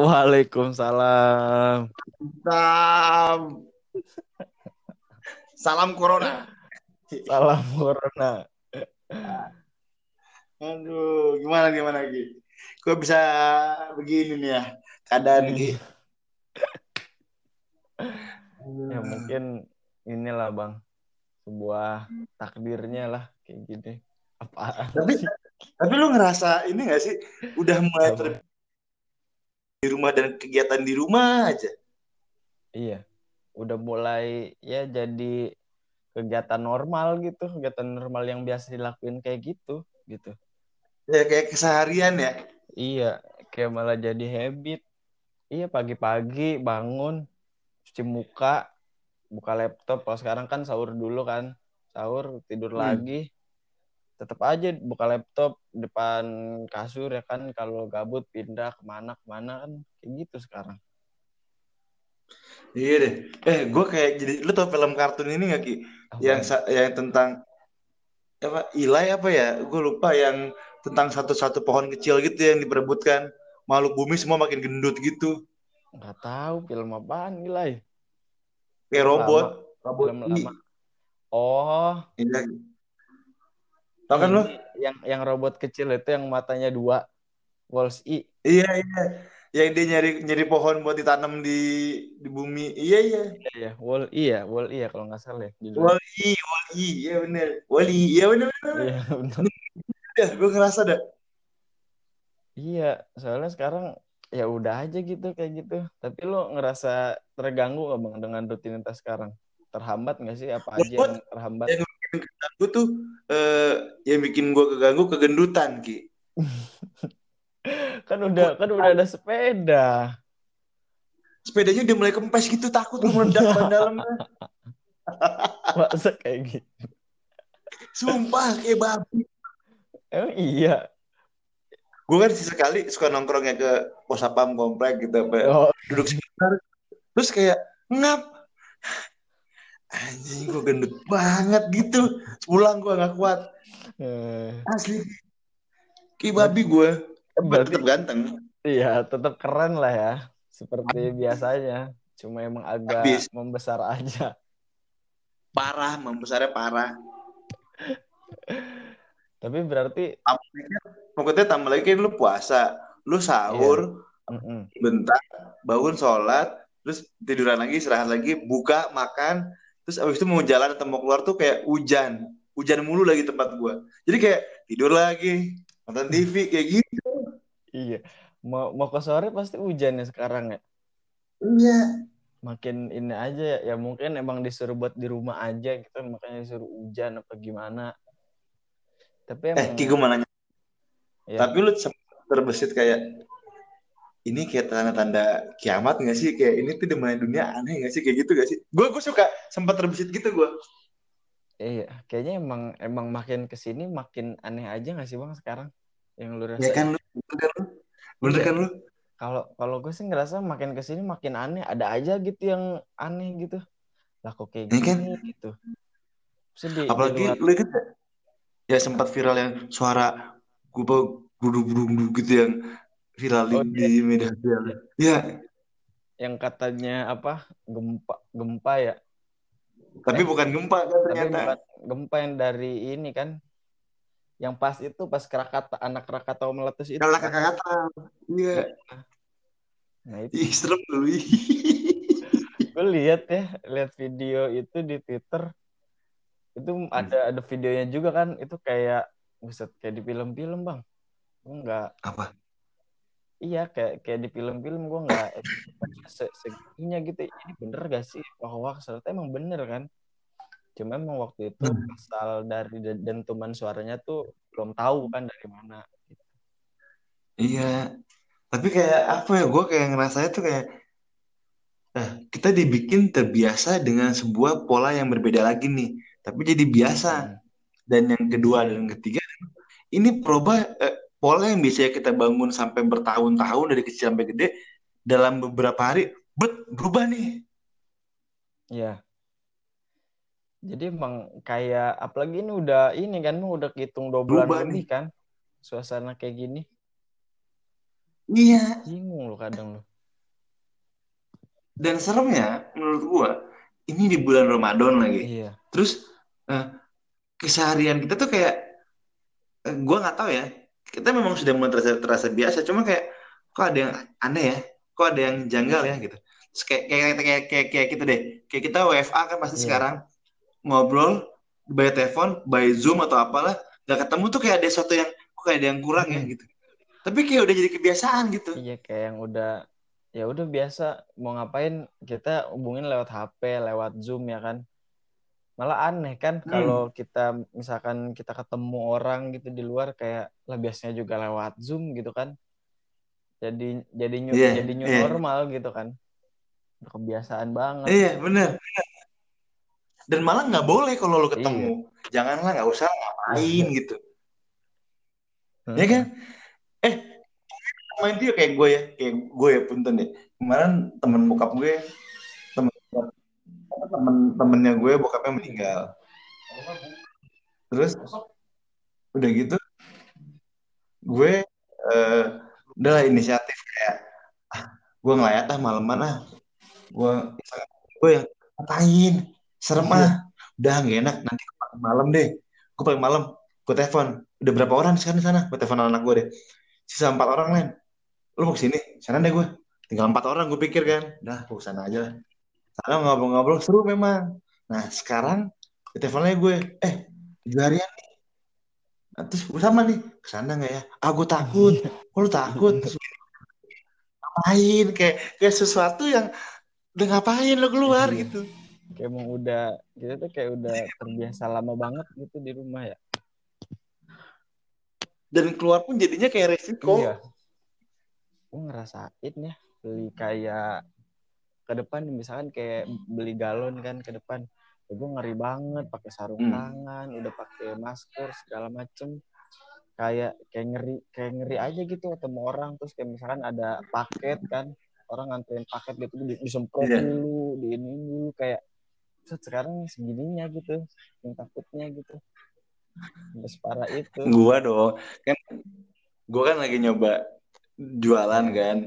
Waalaikumsalam. Salam. Salam corona. Salam corona. Aduh, gimana gimana lagi? Kok bisa begini nih ya keadaan Gi? Ya mungkin inilah bang sebuah takdirnya lah kayak gini. Apa? Tapi tapi lu ngerasa ini gak sih udah mulai ter di rumah dan kegiatan di rumah aja? Iya, udah mulai ya jadi kegiatan normal gitu, kegiatan normal yang biasa dilakuin kayak gitu, gitu. Ya kayak keseharian ya. Iya, kayak malah jadi habit. Iya, pagi-pagi bangun, cuci muka, buka laptop. Kalau sekarang kan sahur dulu kan, sahur tidur Hmm. lagi. Tetap aja buka laptop depan kasur ya kan. Kalau gabut pindah ke mana ke mana kan kayak gitu sekarang. Iya deh. Eh, gue kayak jadi lu tau film kartun ini gak Ki? Yang Apaan? sa- yang tentang apa? Ilai apa ya? Gue lupa yang tentang satu-satu pohon kecil gitu yang diperebutkan. Makhluk bumi semua makin gendut gitu. nggak tahu film apaan Gilai. Kayak robot. lama, Robot film lama. Oh, Iya. Tau kan lu? ini yang yang robot kecil itu yang matanya dua, Walls E. Iya, iya. Yang dia nyari nyari pohon buat ditanam di di bumi. Iya, iya. Iya, ya, Wall E ya, Wall E ya kalau nggak salah ya judulnya. Wali, Wali, iya bener. Wali, iya bener bener. Iya, bener. Ya, gue ngerasa dah. Iya, soalnya sekarang ya udah aja gitu kayak gitu. Tapi lo ngerasa terganggu nggak bang dengan rutinitas sekarang? Terhambat nggak sih? Apa aja yang terhambat? Yang keganggu tuh eh yang bikin gue keganggu kegendutan ki. Kan udah kan udah ada sepeda. Sepedanya udah mulai kempes gitu takut gue meledak ban dalamnya. Masa kayak gitu? Sumpah kayak babi. Emang iya. Gue kan sesekali suka nongkrongnya ke pos sapam komplek gitu apa Oh, duduk sebentar. Terus kayak ngap. Anjing gue gendut banget gitu. Pulang gue nggak kuat. eh, Asli. Kayak babi gue. Berarti- tetap ganteng. iya tetap keren lah ya. Seperti biasanya. Cuma emang agak Habis. membesar aja. Parah, membesarnya parah. Tapi berarti Pokoknya tambah lagi lu puasa. Lu sahur, mm-mm. bentar, bangun sholat, terus tiduran lagi, istirahat lagi, buka, makan, terus abis itu mau jalan atau mau keluar tuh kayak hujan. Hujan mulu lagi tempat gua. Jadi kayak tidur lagi, nonton TV, kayak gitu. iya. Mau mau ke sore pasti hujan ya sekarang ya. Iya. makin ini aja ya, ya mungkin emang disuruh buat di rumah aja gitu makanya disuruh hujan apa gimana tapi Eh, emang Ki, gua mau nanya. ya, Tapi lu terbesit kayak, ini kayak tanda-tanda kiamat gak sih? Kayak ini tuh di mana dunia aneh gak sih? Kayak gitu gak sih? Gue gue suka sempat terbesit gitu gue. iya kayaknya emang emang makin ke sini makin aneh aja gak sih bang sekarang yang lu Ya rasain kan lu? Bener kan lu? Bener Iya. kan lu? kalau kalau gue sih ngerasa makin ke sini makin aneh ada aja gitu yang aneh gitu lah kok kayak Iya kan? gini gitu Terus di, di Apalagi luar lu kan ya sempat viral yang suara gue burung-burung gitu yang viral di, Oh, iya. di media sosial. Ya, yang katanya apa gempa gempa ya tapi Eh, bukan gempa kan tapi ternyata. bukan gempa yang dari ini kan yang pas itu pas Krakatau anak Krakatau meletus itu Kalau kan. kakak-kakak. Iya. nah itu Ih, serem lu. ih. gue lihat ya lihat video itu di Twitter itu Hmm. ada ada videonya juga kan itu kayak buset kayak di film-film bang gue nggak Apa? Iya kayak kayak di film-film gue nggak se segitunya gitu ini bener gak sih wah ternyata emang bener kan cuma emang waktu itu Hmm. asal dari de- dentuman suaranya tuh belum tahu kan dari mana Iya. Tapi kayak apa ya? Gue kayak ngerasanya tuh kayak eh, kita dibikin terbiasa dengan sebuah pola yang berbeda lagi nih. Tapi jadi biasa. Hmm. Dan yang kedua dan yang ketiga, ini proba eh, pola yang biasanya kita bangun sampai bertahun-tahun dari kecil sampai gede, dalam beberapa hari, bet, berubah nih. Iya. Jadi emang kayak apalagi ini udah ini kan udah hitung dua bulan Berubah lebih kan suasana kayak gini Iya, bingung lo kadang lo. dan seremnya menurut gua ini di bulan Ramadan lagi iya terus eh, keseharian kita tuh kayak eh, gua nggak tahu ya kita memang sudah mulai terasa, terasa biasa cuma kayak kok ada yang aneh ya? Kok ada yang janggal ya gitu. Terus kayak kayak kayak kayak, kayak gitu deh. Kayak kita WFA kan pasti Iya. sekarang. Ngobrol by telepon by zoom atau apalah nggak ketemu tuh kayak ada sesuatu yang kok kayak ada yang kurang ya Hmm. gitu. Tapi kayak udah jadi kebiasaan gitu. Iya kayak yang udah ya udah biasa. Mau ngapain kita hubungin lewat HP lewat Zoom ya kan malah aneh kan Hmm. kalau kita misalkan kita ketemu orang gitu di luar kayak lah biasanya juga lewat Zoom gitu kan. Jadi jadi new, Iya, jadi new iya. normal gitu kan. Kebiasaan banget. Iya bener dan malah nggak boleh kalau lo ketemu. Janganlah nggak usah ngapain gitu. Ya kan? Eh main dia kayak gue ya kayak gue ya punten deh. Kemarin temen bokap gue temen temennya gue bokapnya meninggal. Terus udah gitu gue eh udah inisiatif kayak ah, gue ngelayat ah malaman ah gue gue yang ngapain serem ah udah nggak enak nanti malam deh. Gue paling malam gue telepon. Udah berapa orang sekarang di sana? Gue telepon anak gue deh. Sisa empat orang lain lu mau ke sini sana deh gue tinggal empat orang gue pikir kan. Dah gue ke sana aja lah sana ngobrol-ngobrol seru memang. Nah sekarang teleponnya gue eh tujuh harian nih. Nah, terus gue sama nih ke sana nggak ya? Ah gue takut. Kok lu takut? Terus ngapain? Kayak kayak sesuatu yang udah ngapain lo keluar Iya. gitu. Kayak emang udah kita tuh kayak udah terbiasa lama banget gitu di rumah ya. Dan keluar pun jadinya kayak resiko. Iya. Gue ngerasain ya beli kayak ke depan misalkan kayak beli galon kan ke depan. Ya gue ngeri banget pakai sarung Hmm. tangan udah pakai masker segala macem. Kayak kayak ngeri kayak ngeri aja gitu ketemu orang. Terus kayak misalkan ada paket kan orang nganterin paket gitu di- disemprot Iya. dulu di ini dulu kayak "Set, sekarang segininya gitu yang takutnya gitu. Udah separah itu. Gua dong kan gua kan lagi nyoba jualan kan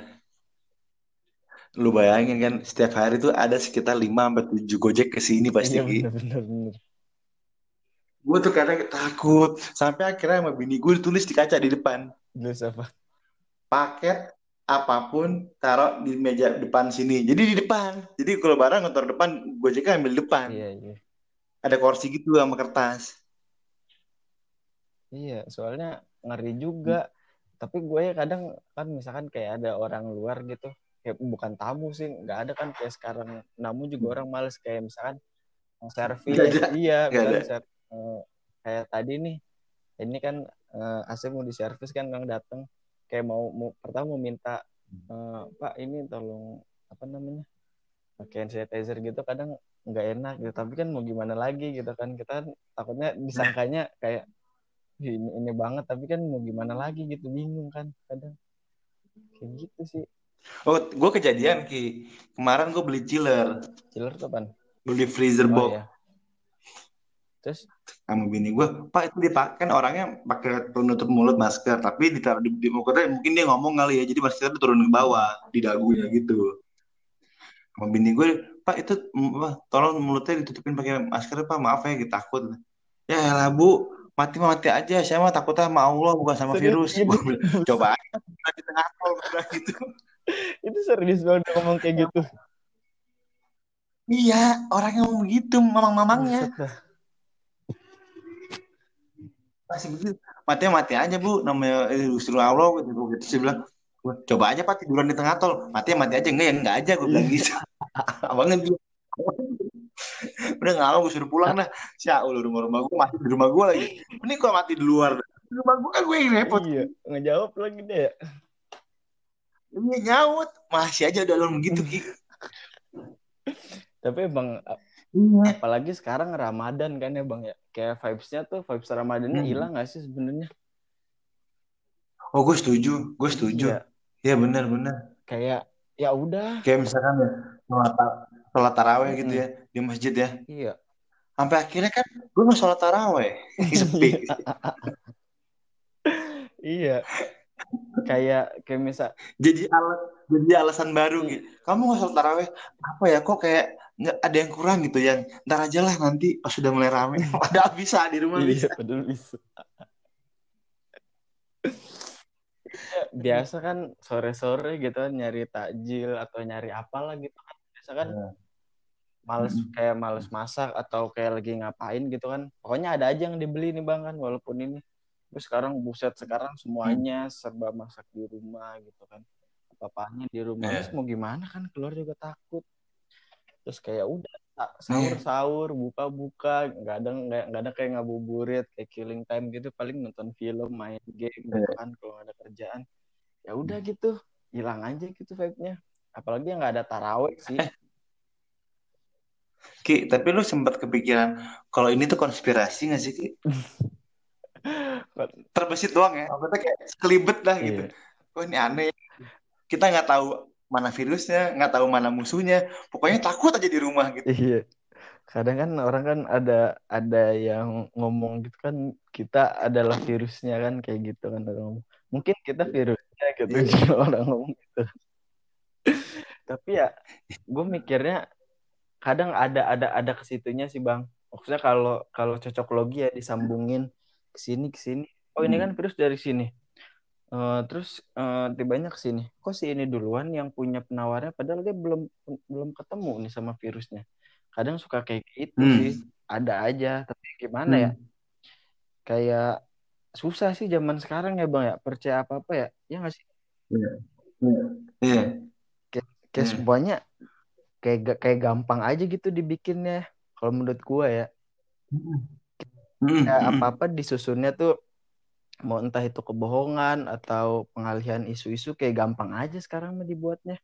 lu bayangin kan setiap hari tuh ada sekitar 5 sampai 7 gojek ke sini pasti iya Ki. bener bener bener Gue tuh kadang takut sampai akhirnya sama bini gue ditulis di kaca di depan terus apa paket apa pun taruh di meja depan sini. Jadi di depan. Jadi kalau barang ngetor depan, Gojeknya ambil depan. iya iya Ada kursi gitu sama kertas. Iya, soalnya ngeri juga. Tapi gue ya kadang kan misalkan kayak ada orang luar gitu, kayak bukan tamu sih, nggak ada kan kayak sekarang. Namun juga orang males kayak misalkan yang servis, iya, misalkan ser- eh, kayak tadi nih, ini kan eh, AC mau diservis kan yang datang, kayak mau, mau pertama mau minta eh, Pak ini tolong apa namanya pakai sanitizer gitu kadang nggak enak gitu. Tapi kan mau gimana lagi gitu kan kita takutnya disangkanya kayak "Ih, ini ini banget tapi kan mau gimana lagi gitu bingung kan kadang. Kayak gitu sih Oh, gue kejadian Ki. Kemarin gue beli chiller, chiller tuh kan beli freezer oh box. ya terus? Sama bini gue. Pak itu dipakai kan orangnya pakai penutup mulut masker, tapi ditaruh di, di mukanya mungkin dia ngomong kali ya, jadi maskernya turun ke bawah di dagunya gitu. Sama bini gue, Pak itu apa, tolong mulutnya ditutupin pakai masker Pak, maaf ya, gitu, takut. Ya elah Bu, mati mah mati aja, saya mah takutnya sama Allah bukan sama virus. bilang, Coba aja di tengah tol gitu. Itu serius banget ngomong kayak gitu. Iya, orangnya ngomong begitu, mamang-mamangnya. Masih begitu. Mati mati aja bu. Namanya eh, Gusti Allah gitu. Gitu saya bilang "Wah, coba aja pak tiduran di tengah tol. Mati mati aja. Enggak ya enggak aja gue bilang gitu. Abangnya dia udah nggak gue suruh pulang dah. Syaul rumah rumah gue masih di rumah gue lagi. Ini kok mati di luar di rumah gue kan gue yang repot. Iya ngejawab lagi deh ini nyaut. Masih aja udah lu begitu ki. Tapi emang iya. apalagi sekarang Ramadan kan ya bang ya. Kayak vibes-nya tuh vibes Ramadannya Hmm. hilang gak sih sebenarnya? Oh gue setuju. Gue setuju. Iya, ya benar benar. Kayak ya udah. Kayak misalkan ya sholat sholat taraweh gitu Mm-mm. ya di masjid ya. Iya. Sampai akhirnya kan gue nggak sholat taraweh. Sepi. Iya kayak kayak misal jadi alat jadi alasan baru gitu. Kamu nggak sholat taraweh? Apa ya kok kayak nggak ada yang kurang gitu yang ntar aja lah nanti pas sudah mulai rame. Ada bisa? Di rumah bisa. iya padahal bisa. Biasa kan sore-sore gitu nyari takjil atau nyari apalah gitu kan. Biasa kan Iya. males Mm. kayak males masak atau kayak lagi ngapain gitu kan. Pokoknya ada aja yang dibeli nih bang kan walaupun ini terus sekarang buset sekarang semuanya serba masak di rumah gitu kan. Apa-apanya di rumah. Iya. terus mau gimana kan keluar juga takut. Terus kayak udah sa- sahur sahur buka buka nggak ada nggak nggak ada kayak ngabuburit kayak killing time gitu. Paling nonton film main game gitu kan kalau ada kerjaan. Ya udah gitu hilang aja gitu vibe-nya. Apalagi yang nggak ada taraweh sih. Ki tapi lu sempat kepikiran kalau ini tuh konspirasi nggak sih Ki terbesit doang ya maksudnya kayak sekelibet lah gitu Iya. oh ini aneh kita nggak tahu mana virusnya nggak tahu mana musuhnya pokoknya takut aja di rumah gitu Iya. Kadang kan orang kan ada ada yang ngomong gitu kan kita adalah virusnya kan kayak gitu kan orang ngomong. Mungkin kita virusnya gitu juga orang ngomong gitu. Tapi ya gue mikirnya kadang ada ada ada ke situnya sih Bang. Maksudnya kalau kalau cocok logi ya disambungin ke sini ke sini. Oh ini kan virus dari sini. Eh, terus eh, tibanya ke sini. Kok si ini duluan yang punya penawarnya padahal dia belum belum ketemu nih sama virusnya. Kadang suka kayak gitu Hmm. sih. Ada aja, tapi gimana ya? Kayak susah sih zaman sekarang ya Bang ya. Percaya apa-apa ya? Ya nggak sih? iya Kayak Hmm. semuanya kayak kayak gampang aja gitu dibikinnya. Kalau menurut gua ya. Hmm, Ya hmm. apa-apa disusunnya tuh mau entah itu kebohongan atau pengalihan isu-isu kayak gampang aja sekarang mah dibuatnya.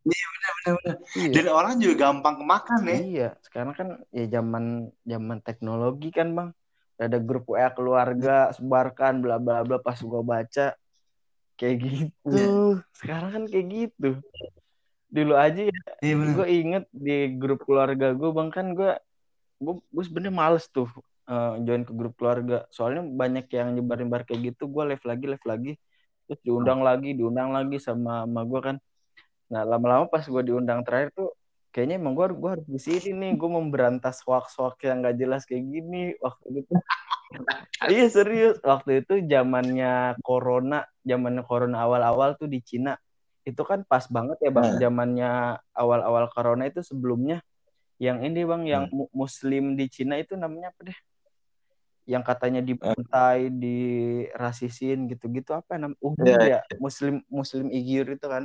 benar-benar. Iya. dan orang juga gampang kemakan ya Iya, sekarang kan ya zaman zaman teknologi kan bang. Ada grup WA keluarga sebarkan bla bla bla pas gua baca kayak gitu. Iya. Sekarang kan kayak gitu. Dulu aja ya, iya benar gue inget di grup keluarga gue bang kan gue gue gue sebenarnya males tuh eh, join ke grup keluarga. Soalnya banyak yang nyebar-nyebar kayak gitu. Gue live lagi live lagi. Terus diundang lagi diundang lagi sama sama gue kan. Nah lama-lama pas gue diundang terakhir tuh kayaknya emang gue gue harus di sini nih gue memberantas hoax-hoax yang gak jelas kayak gini. Waktu itu iya serius. Waktu itu zamannya corona zamannya corona awal-awal tuh di Cina. Itu kan pas banget ya bang. Nah. zamannya awal-awal corona itu sebelumnya. Yang ini bang yang mu- muslim di Cina itu namanya apa deh yang katanya dibantai dirasisin gitu-gitu apa namanya Uyghur Iya, ya muslim muslim Uyghur itu kan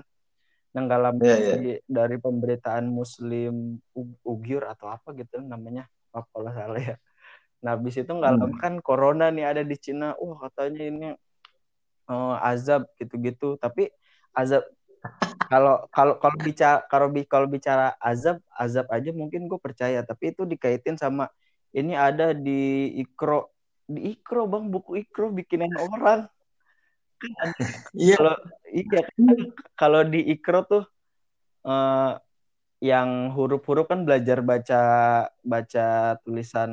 Iya, iya. di- dari pemberitaan Muslim Ugyur atau apa gitu namanya apa kalau salah ya. Nah habis itu nggak Hmm. kan corona nih ada di Cina. Wah katanya ini eh, azab gitu-gitu. Tapi azab kalau kalau kalau bicara kalau bi- kalau bicara azab azab aja mungkin gue percaya. Tapi itu dikaitin sama ini ada di Ikro di Ikro bang buku Ikro bikinan orang. Iya kalau iya kalau di Ikro tuh eh, yang huruf-huruf kan belajar baca baca tulisan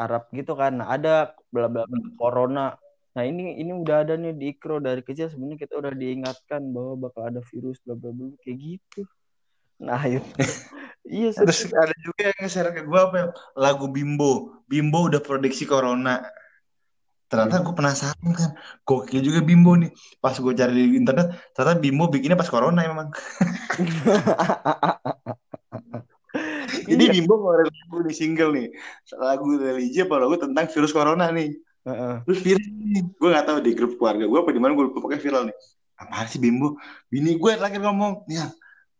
Arab gitu kan. Nah, ada bla bla bla corona. Nah, ini ini udah ada nih di Ikro dari kecil sebenarnya kita udah diingatkan bahwa bakal ada virus bla bla bla kayak gitu. Nah, itu. iya terus ada juga yang nge-share ke gue apa ya? Lagu Bimbo. Bimbo udah prediksi corona. Ternyata gue penasaran kan? Gokil juga Bimbo nih. Pas gue cari di internet ternyata Bimbo bikinnya pas corona emang. Jadi Iya. Bimbo ngeluarin lagu di single nih. Lagu religi apa lagu tentang virus corona nih. Heeh. terus viral nih. Gue nggak tahu di grup keluarga gue apa di mana gue lupa pokoknya viral nih. Apaan sih Bimbo? Bini gue lagi ngomong ya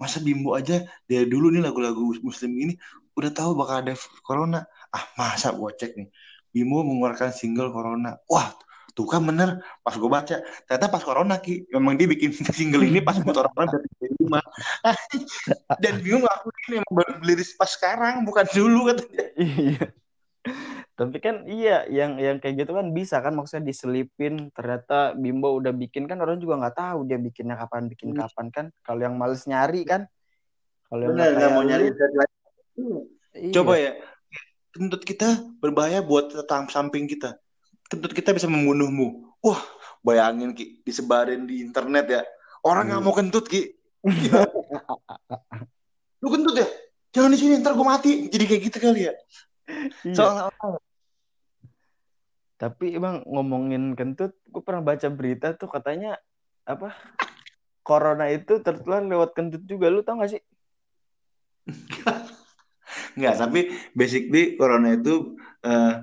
masa Bimbo aja dari dulu nih lagu-lagu muslim ini udah tahu bakal ada corona. Ah masa gue cek nih. Bimbo mengeluarkan single corona. Wah tuh kan bener. Pas gue baca ternyata pas corona ki. Memang dia bikin single ini pas buat orang-orang dari rumah. Dan Bimbo ngaku ini emang baru liris pas sekarang bukan dulu katanya. Iya. Tapi kan iya yang yang kayak gitu kan bisa kan maksudnya diselipin ternyata Bimbo udah bikin kan orang juga nggak tahu dia bikinnya kapan bikin Hmm. kapan kan. Kalau yang males nyari kan kalau yang bener nggak mau nyari iya. Coba ya, kentut kita berbahaya buat tetang samping kita. Kentut kita bisa membunuhmu. Wah, bayangin ki disebarin di internet ya orang nggak Iya. mau kentut ki lu kentut ya jangan di sini ntar gue mati jadi kayak gitu kali ya Iya. soalnya Tapi emang ngomongin kentut, gue pernah baca berita tuh katanya apa? Corona itu tertular lewat kentut juga. Lu tau gak sih? nggak tapi basically corona itu eh,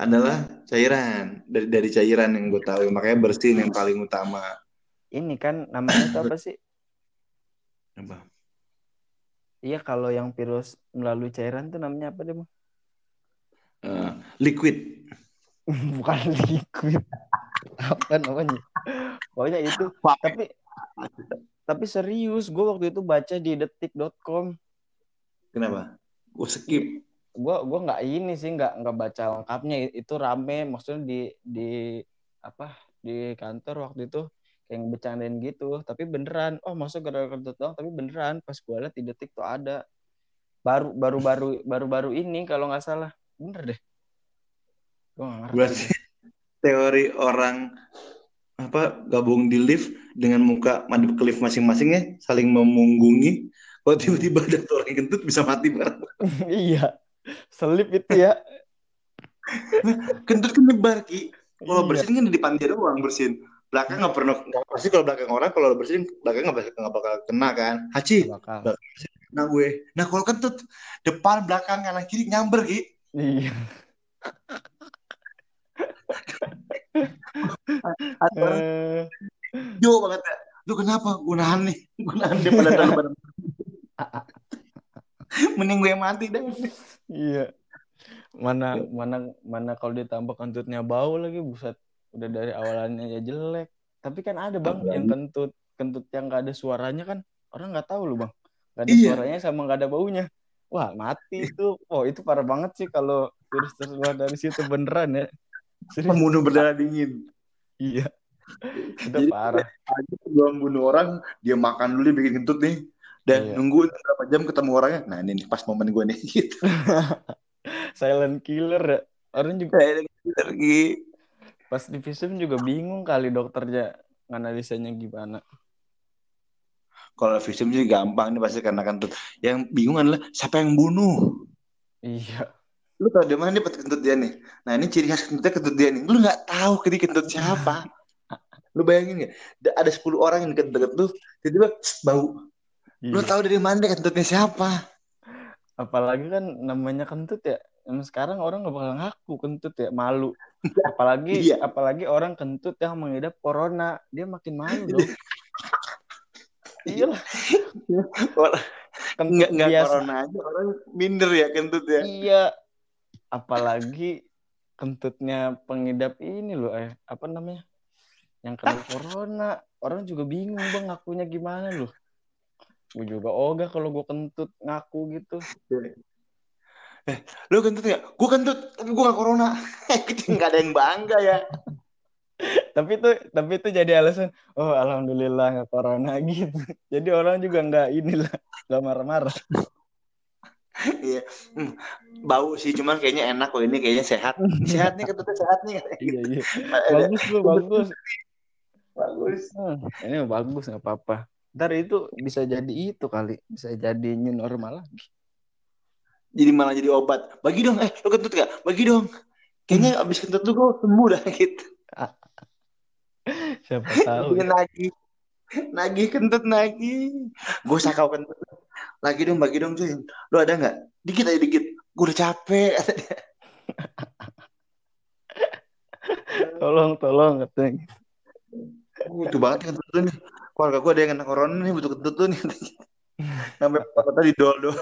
adalah cairan dari dari cairan yang gue tahu makanya bersihin yang paling utama Ini kan namanya tuh apa sih? apa Iya kalau yang virus melalui cairan tuh namanya apa deh? Bang? Eh, liquid Bukan liquid. apa namanya? Pokoknya itu. Wah. Tapi tapi serius, gue waktu itu baca di detik.com. kenapa gue skip gue gua nggak ini sih nggak nggak baca lengkapnya itu rame maksudnya di di apa di kantor waktu itu kayak bercandain gitu tapi beneran oh maksudnya gara-gara doang tapi beneran pas gue liat di detik tuh ada baru baru baru baru baru ini kalau nggak salah bener deh. Gue nggak ngerti. Berarti teori orang apa gabung di lift dengan muka madep ke lift masing-masingnya saling memunggungi. Kalau tiba-tiba ada orang yang kentut bisa mati bareng. Iya. Selip itu ya. Kentut kan nyebar ki. Kalau Iya. bersihin kan di depan dia doang bersihin belakang nggak pernah nggak pasti kalau belakang orang kalau bersihin belakang nggak bakal, nggak bakal kena kan. Haji bakal. nah gue. Nah kalau kentut depan belakang kanan kiri nyamber ki iya Eh, hijau banget ya lu kenapa gue nahan nih gue nahan dia pada dalam badan mending gue mati dah Iya. Mana mana mana kalau ditambah kentutnya bau lagi buset. Udah dari awalannya ya jelek. Tapi kan ada bang yang kentut kentut yang nggak ada suaranya kan orang nggak tahu loh bang. Gak ada Iya. suaranya sama nggak ada baunya. Wah mati itu. Oh itu parah banget sih kalau virus terkeluar dari situ beneran ya. Serius. pembunuh berdarah dingin Iya. Itu Jadi- parah. aja sebelum bunuh orang dia makan dulu dia bikin kentut nih dan Iya. nunggu berapa jam ketemu orangnya nah ini nih pas momen gue nih gitu Silent killer ya. Orang juga Kayak lagi pas di visum juga bingung kali dokternya nganalisanya gimana. Kalau visum sih gampang nih pasti karena kentut. Yang bingung adalah siapa yang bunuh? Iya. lu tau di mana dapat kentut dia nih? Nah ini ciri khas kentutnya kentut dia nih. Lu nggak tahu ini kentut siapa. Lu bayangin Da- ada 10 orang yang deket-deket lu tiba-tiba "Tss, bau. Lu Iya. tahu dari mana kentutnya siapa? Apalagi kan namanya kentut ya Emang sekarang orang nggak bakal ngaku kentut ya malu. Apalagi Iya. apalagi orang kentut yang mengidap corona dia makin malu dong iya lah. Kentut nggak nggak corona aja orang minder ya kentut ya. Iya. Apalagi kentutnya pengidap ini loh eh apa namanya yang kena corona. Orang juga bingung bang ngakunya gimana loh. Gue juga ogah kalau gue kentut ngaku gitu. Lu kentut nggak? Gue kentut tapi gue nggak corona. Nggak ada yang bangga ya tapi itu tapi itu jadi alasan oh alhamdulillah nggak corona gitu jadi orang juga nggak inilah nggak marah-marah Iya. Hmm, bau sih cuman kayaknya enak kok ini kayaknya sehat. Sehat nih kentutnya sehat nih. iya iya bagus lu bagus Bagus. Hmm, ini bagus nggak apa-apa ntar itu bisa jadi itu kali bisa jadi new normal lagi Jadi malah jadi obat. Bagi dong, eh lu kentut gak? Bagi dong. Kayaknya abis kentut lu gue sembuh dah gitu. siapa tahu lagi. Nagih kentut lagi. Gue sakau kentut. Lagi dong, bagi dong cuy. Lu ada nggak? Dikit aja dikit. Gue udah capek. tolong tolong katanya Butuh banget kentut lu nih. Keluarga gue ada yang kena corona nih butuh kentut lu nih. Sampai kata di dol dol.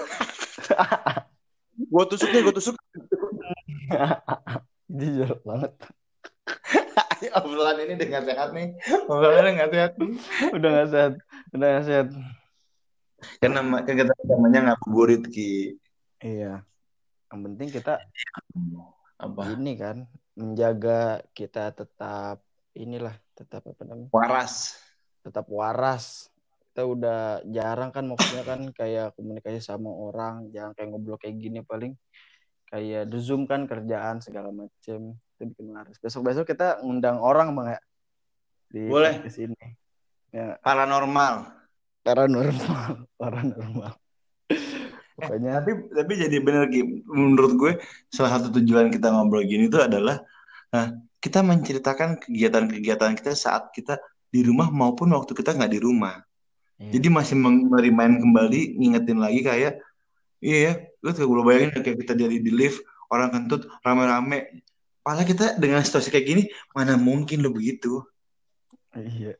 gue tusuk deh, gue tusuk. jujur banget Obrolan ini udah gak sehat nih. Obrolan udah gak sehat. udah nggak sehat udah nggak sehat Kan nama kan kita namanya ngabuburit ki. iya yang penting kita Apa? ini kan menjaga kita tetap inilah tetap apa namanya Waras. tetap waras kita udah jarang kan maksudnya kan kayak komunikasi sama orang jangan kayak ngobrol kayak gini paling kayak di zoom kan kerjaan segala macem itu bikin waras besok besok kita ngundang orang bang ya di Boleh. podcast ini. Ya, Paranormal. paranormal, paranormal. Pokoknya Tapi tapi jadi bener Ki. Menurut gue salah satu tujuan kita ngobrol gini tuh adalah nah, kita menceritakan kegiatan-kegiatan kita saat kita di rumah maupun waktu kita nggak di rumah. Iya. Jadi masih merimain kembali, ngingetin lagi kayak iya ya, lu tuh gue bayangin kayak kita jadi di lift orang kentut rame-rame. Padahal kita dengan situasi kayak gini mana mungkin lo begitu. iya.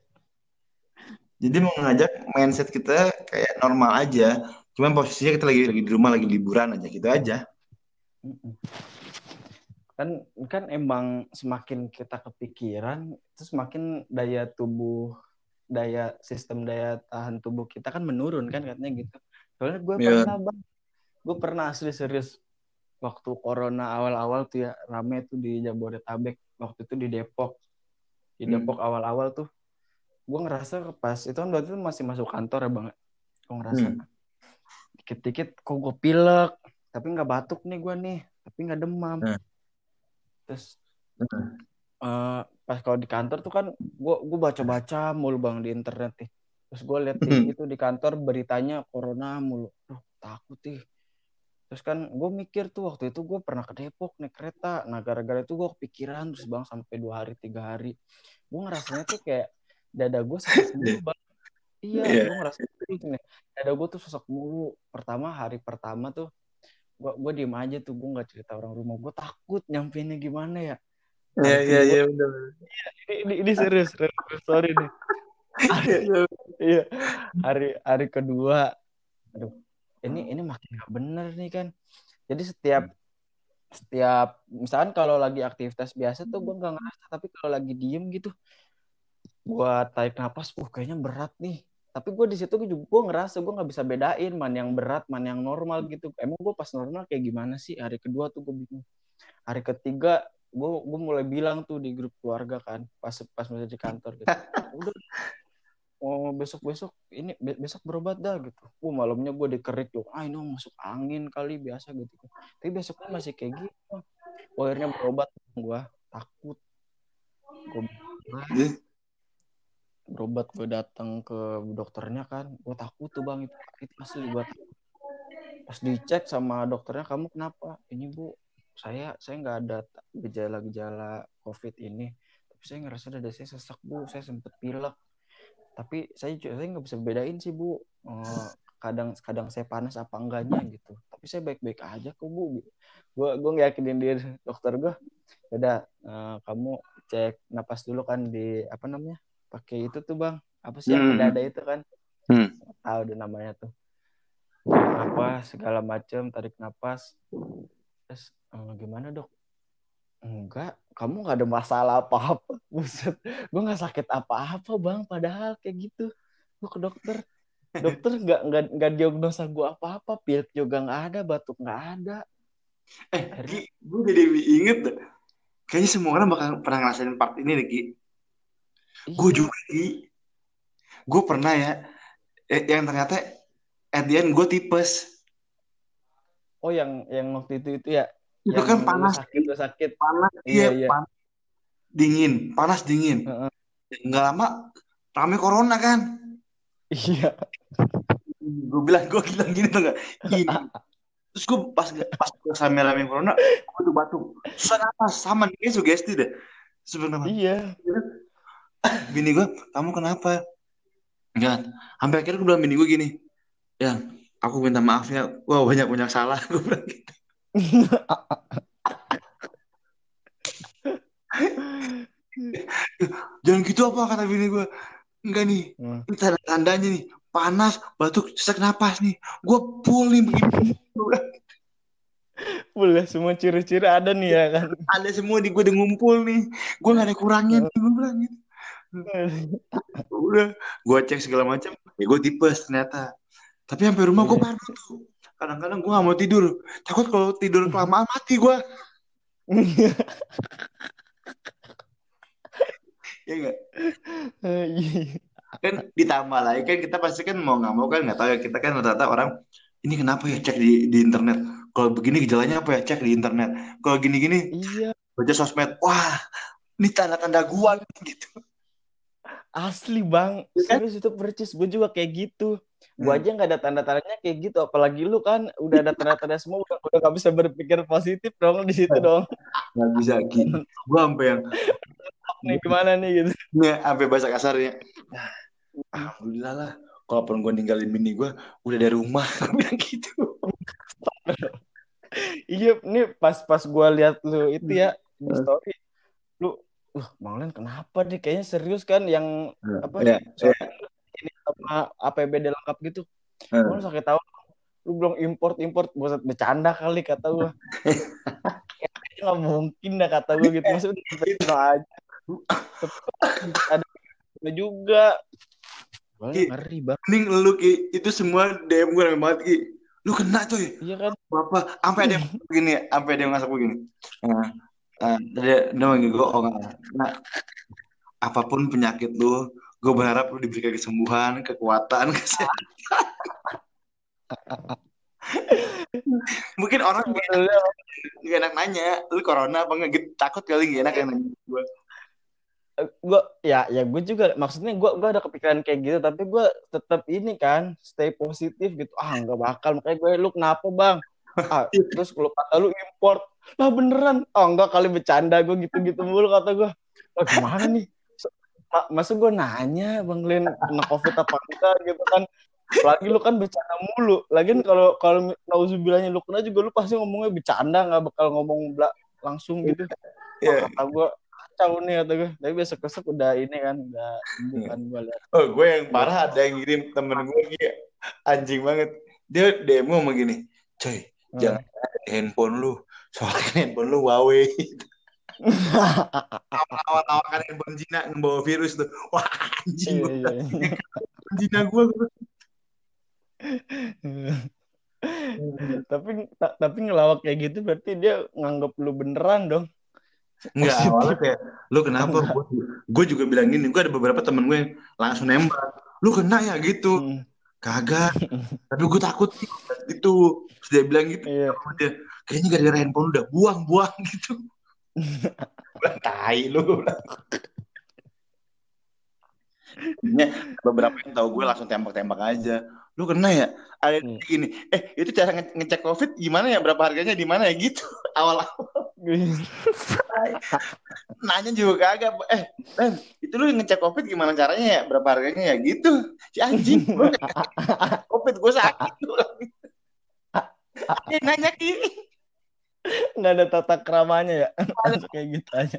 Jadi mau ngajak mindset kita kayak normal aja. Cuman posisinya kita lagi lagi di rumah lagi liburan aja gitu aja. Kan kan emang semakin kita kepikiran, itu semakin daya tubuh, daya sistem daya tahan tubuh kita kan menurun kan katanya gitu. Soalnya gue Iya. pernah bang, gue pernah asli serius waktu corona awal-awal tuh ya rame tuh di Jabodetabek waktu itu di Depok di Hmm. Depok awal-awal tuh gue ngerasa pas itu kan waktu itu masih masuk kantor ya bang gue ngerasa Hmm. dikit-dikit kok gue pilek tapi nggak batuk nih gue nih tapi nggak demam Hmm. terus Hmm. eh, pas kalau di kantor tuh kan gue gue baca-baca mulu bang di internet nih terus gue lihat Hmm. itu di kantor beritanya corona mulu Duh, takut nih terus kan gue mikir tuh waktu itu gue pernah ke Depok naik kereta. Nah gara-gara itu gue kepikiran terus bang sampai dua hari tiga hari. Gue ngerasanya tuh kayak dada gue sesak mulu bang. Iya Iya. gue ngerasa nih. Dada gue tuh sesak mulu. Pertama hari pertama tuh gue gue diem aja tuh gue nggak cerita orang rumah. Gue takut nyampeinnya gimana ya? Iya Hari iya iya benar. ini, ini, ini serius, serius, sorry nih. Iya, iya. Iya, hari hari kedua, aduh, ini ini makin nggak bener nih kan. Jadi setiap setiap misalkan kalau lagi aktivitas biasa tuh gue nggak ngerasa, tapi kalau lagi diem gitu, gue tarik napas, uh kayaknya berat nih. Tapi gue di situ juga gue ngerasa gue nggak bisa bedain mana yang berat, mana yang normal gitu. Emang gue pas normal kayak gimana sih? Hari kedua tuh gue bingung. Hari ketiga gue gue mulai bilang tuh di grup keluarga kan pas pas masih di kantor gitu udah oh besok besok ini be- besok berobat dah gitu. Uh malamnya gue dikerik tuh ah ini masuk angin kali biasa gitu. Tapi besoknya masih kayak gitu oh, akhirnya berobat gue takut. Gue Jadi, berobat gue datang ke dokternya kan. Gue takut tuh bang itu itu asli gue takut. pas dicek sama dokternya kamu kenapa? Ini bu saya saya nggak ada gejala-gejala covid ini tapi saya ngerasa dada saya sesak bu. Saya sempet pilek tapi saya juga saya nggak bisa bedain sih bu. Eh, kadang kadang saya panas apa enggaknya gitu. Tapi saya baik-baik aja kok bu. Gue gue ngeyakinin diri dokter gue udah eh, kamu cek napas dulu kan di apa namanya pakai itu tuh bang. Apa sih yang Hmm. dada itu kan? Hmm. tahu deh namanya tuh. Napas segala macem tarik napas. Terus "Eh, gimana dok enggak kamu nggak ada masalah apa-apa buset gue nggak sakit apa-apa bang padahal kayak gitu gue ke dokter dokter nggak nggak nggak diagnosa gue apa-apa pilek juga nggak ada batuk nggak ada Eh, Ki, gue jadi inget. Kayaknya semua orang bakal pernah ngerasain part ini nih, Ki. Gue Iya. juga, Ki. Gue pernah ya, eh, yang ternyata at the end gue tipes. oh yang yang waktu itu itu ya Itu yang kan panas, sakit sakit panas, Iya, iya, iya. panas, dingin, panas dingin. Heeh. Nggak lama, rame corona kan. iya Gue bilang, gue bilang gini tuh gak? Gini. Terus gue pas pas gue rame-rame corona, gue tuh batuk. Susah napas, sama nih, sugesti deh. Sebenarnya. iya bini gue kamu kenapa Enggak. sampai akhirnya gue bilang bini gue gini ya aku minta maaf ya wah banyak banyak salah gue bilang gitu jangan gitu apa kata bini gue enggak nih Hmm. ini tanda tandanya nih. Panas batuk sesak napas nih. Gue full nih boleh semua ciri-ciri ada nih ya kan. Ada semua di gue udah ngumpul nih. Gue gak ada kurangnya nih gue bilang gitu. Udah gue cek segala macam. Ya gue tipes ternyata. Tapi sampai rumah gue Iya. parno tuh kadang-kadang gue gak mau tidur. Takut kalau tidur kelamaan mati gue ya enggak kan ditambah lagi kan kita pasti kan mau nggak mau kan nggak tahu ya. Kita kan rata-rata orang ini kenapa ya cek di di internet? Kalau begini gejalanya apa ya? Cek di internet. Kalau gini-gini iya. baca sosmed. Wah ini tanda-tanda gua gitu. Asli bang, Iya kan? serius itu percis. Gue juga kayak gitu. Gue Hmm. aja nggak ada tanda-tandanya kayak gitu. Apalagi lu kan udah ada tanda-tanda semua, udah udah nggak bisa berpikir positif dong di situ dong. nggak bisa Ki gue sampai yang Nih gimana nih gitu. nih sampai bahasa kasarnya "Ah, alhamdulillah lah kalaupun gue ninggalin bini gue udah ada rumah bilang gitu Iya, nih pas pas gue lihat lu itu ya di Hmm. story, lu, wah Bang Len kenapa nih? Kayaknya serius kan yang apa? ya, ini sama APBD lengkap gitu. ya. Lu sakit tahu, lu belum import import, buat bercanda kali kata gue. Kayaknya nggak mungkin dah kata gue gitu. Maksudnya gitu aja. Ada juga. Gue Ki. ngeri bang. mending lu Ki itu semua DM gue rame banget Ki lu kena coy Iya kan? apa sampai ada yang begini sampai ada yang begini nah, nah, dia dia manggil gue oh nah, apa pun penyakit lu gue berharap lu diberikan kesembuhan kekuatan kesehatan. Mungkin orang gak Sebetulnya gak enak nanya lu corona apa enggak gitu takut kali gak enak yang nanya gue gue ya ya gue juga maksudnya gue gue ada kepikiran kayak gitu tapi gue tetap ini kan stay positif gitu. Ah nggak bakal makanya gue lu kenapa bang? Ah, terus lu kata lu import. Lah beneran. Oh enggak kali bercanda gue gitu gitu mulu kata gue oh, gimana nih Masa gue nanya bang Len kena covid apa enggak gitu kan. Lagi lu kan bercanda mulu. Lagian kalau kalau nauzubillahnya lu kena juga lu pasti ngomongnya bercanda nggak bakal ngomong langsung gitu. Iya. kata gue kacau nih kata gue tapi besok besok udah ini kan udah sembuh kan gue lihat. Oh gue yang parah ada yang ngirim temen gue Ki anjing banget. Dia DM gue ngomong gini coy jangan ada di handphone lu. Soalnya kan handphone lu Huawei awal-awal kan handphone Cina ngebawa virus tuh wah anjing Iya, iya. Cina gue tapi ta- tapi ngelawak kayak gitu berarti dia nganggap lu beneran dong Enggak, awalnya kayak, lu kenapa? Gue juga bilang gini, gue ada beberapa temen gue yang langsung nembak. Lu kena ya gitu. Hmm, Kagak. Tapi gue takut sih. Gitu. Terus dia bilang gitu iya dia. Kayaknya gara-gara handphone udah buang-buang gitu. Tai lu. Gue bilang. Beberapa yang tahu gue langsung tembak-tembak aja. Lu kena ya? Ada Hmm. gini, eh itu cara nge- ngecek covid gimana ya? Berapa harganya di mana ya gitu? Awal-awal nanya juga kagak eh Ben itu lu ngecek covid gimana caranya ya berapa harganya ya gitu si anjing gue covid gue sakit dia nanya ki nggak ada tata keramanya ya? Kayak gitu aja.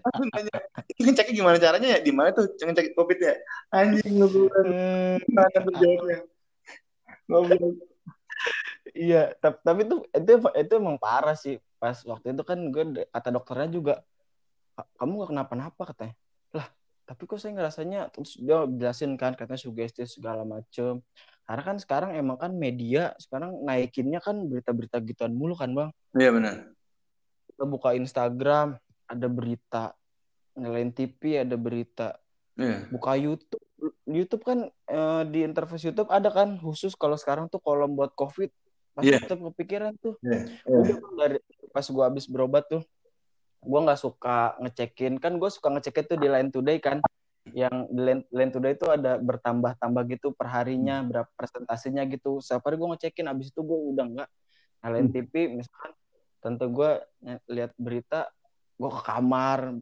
Ngeceknya gimana caranya ya? Di mana tuh? Ngecek covid ya? Anjing Hmm, mana tuh jawabnya. Ngobrol. iya tapi, tapi itu itu itu emang parah sih. Pas waktu itu kan gue kata dokternya juga "Ka- kamu gak kenapa-napa katanya. Lah tapi kok saya ngerasanya terus dia jelasin kan katanya sugesti segala macem. Karena kan sekarang emang kan media sekarang naikinnya kan berita-berita gituan mulu kan bang? Iya benar kita buka Instagram ada berita. Ngelain TV ada berita. Iya. Buka YouTube. YouTube kan eh, di interface YouTube ada kan khusus kalau sekarang tuh kolom buat COVID. Pas Iya. tetap kepikiran tuh. Iya. Udah kan dari pas gua habis berobat tuh gua nggak suka ngecekin. Kan gue suka ngecekin tuh di Line Today kan. Yang di Line, Line Today itu ada bertambah-tambah gitu perharinya berapa presentasinya gitu. Setiap hari gue ngecekin abis itu gue udah nggak. Nyalain Hmm. TV misalkan tentu gue lihat berita gue ke kamar.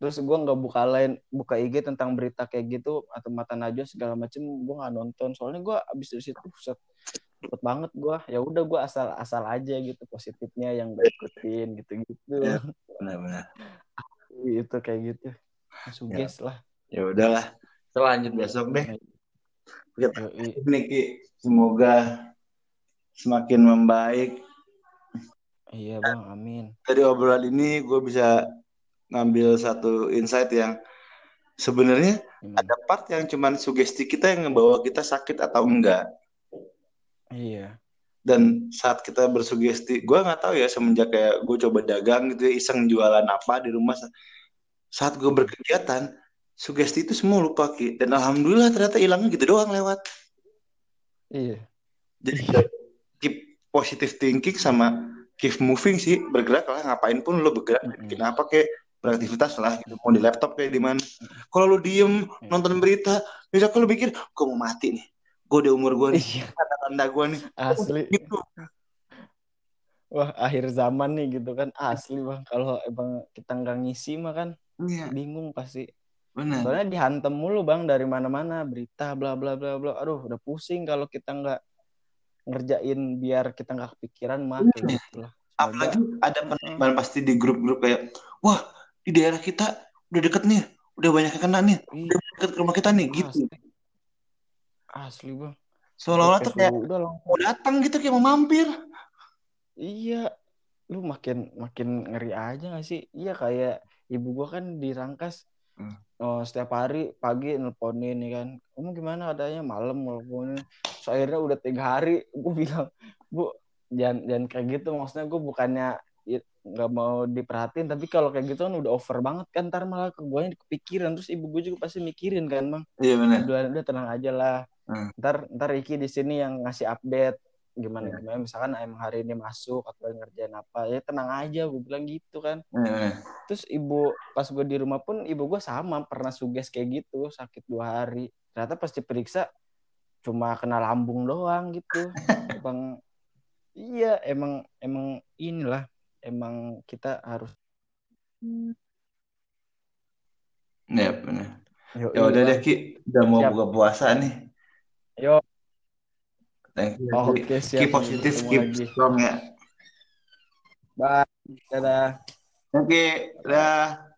Terus gue nggak buka lain buka IG tentang berita kayak gitu atau mata najwa segala macem gue nggak nonton. Soalnya gue abis dari situ set cepet banget gue ya udah gue asal asal aja gitu positifnya yang gue ikutin gitu gitu Iya. benar benar itu kayak gitu. Suges lah. Ya udahlah kita lanjut besok deh. Kita ini semoga semakin membaik iya bang amin. dari obrolan ini gue bisa ngambil satu insight yang sebenarnya Hmm. ada part yang cuman sugesti kita yang ngebawa kita sakit atau enggak. Iya. Dan saat kita bersugesti gue nggak tahu ya semenjak kayak gue coba dagang gitu ya iseng jualan apa di rumah saat gue berkegiatan sugesti itu semua lupa ki dan alhamdulillah ternyata hilangnya gitu doang lewat. Iya. Jadi keep positive thinking sama keep moving sih bergerak lah ngapain pun lo bergerak Mm-mm. bikin apa kayak beraktivitas lah gitu mau di laptop kayak di mana kalau lu diem Iya. nonton berita besok lu pikir gue mau mati nih gue udah umur gue nih Iya, tanda-tanda gue nih asli. gitu Wah, akhir zaman nih gitu kan. Asli, Bang. Kalau emang kita nggak ngisi mah kan iya bingung pasti. benar Soalnya dihantem mulu, Bang, dari mana-mana berita bla bla bla bla. Aduh, udah pusing kalau kita nggak ngerjain biar kita nggak kepikiran mah Iya. gitu lah. Apalagi ada penerimaan pasti di grup-grup kayak wah di daerah kita udah deket nih udah banyak yang kena nih Ih, udah deket ke rumah kita nih gitu asli. Asli, Bang. seolah-olah tuh kayak udah mau datang gitu kayak mau mampir Iya, lu makin makin ngeri aja gak sih? Iya kayak ibu gua kan di Rangkas Hmm. oh, setiap hari pagi nelponin nih kan, kamu gimana adanya malam nelponin. Terus akhirnya udah tiga hari, gue bilang, bu jangan jangan kayak gitu. Maksudnya gue bukannya nggak mau diperhatiin, tapi kalau kayak gitu kan udah over banget kan, ntar malah ke gue kepikiran. Terus ibu gue juga pasti mikirin kan, bang. iya benar Udah, udah tenang aja lah. Hmm. Ntar ntar Iki di sini yang ngasih update gimana Iya. gimana misalkan emang hari ini masuk atau ngerjain apa ya tenang aja gue bilang gitu kan Iya, benar. terus ibu pas gue di rumah pun ibu gue sama pernah suges kayak gitu sakit dua hari ternyata pas diperiksa cuma kena lambung doang gitu. Bang iya emang emang inilah emang kita harus Iya, benar ya udah deh Ki. Udah mau Siap. buka puasa nih. Yo. Thank you. Oke Ki. siap keep positif keep lagi. strong ya. Bye dadah. Oke dah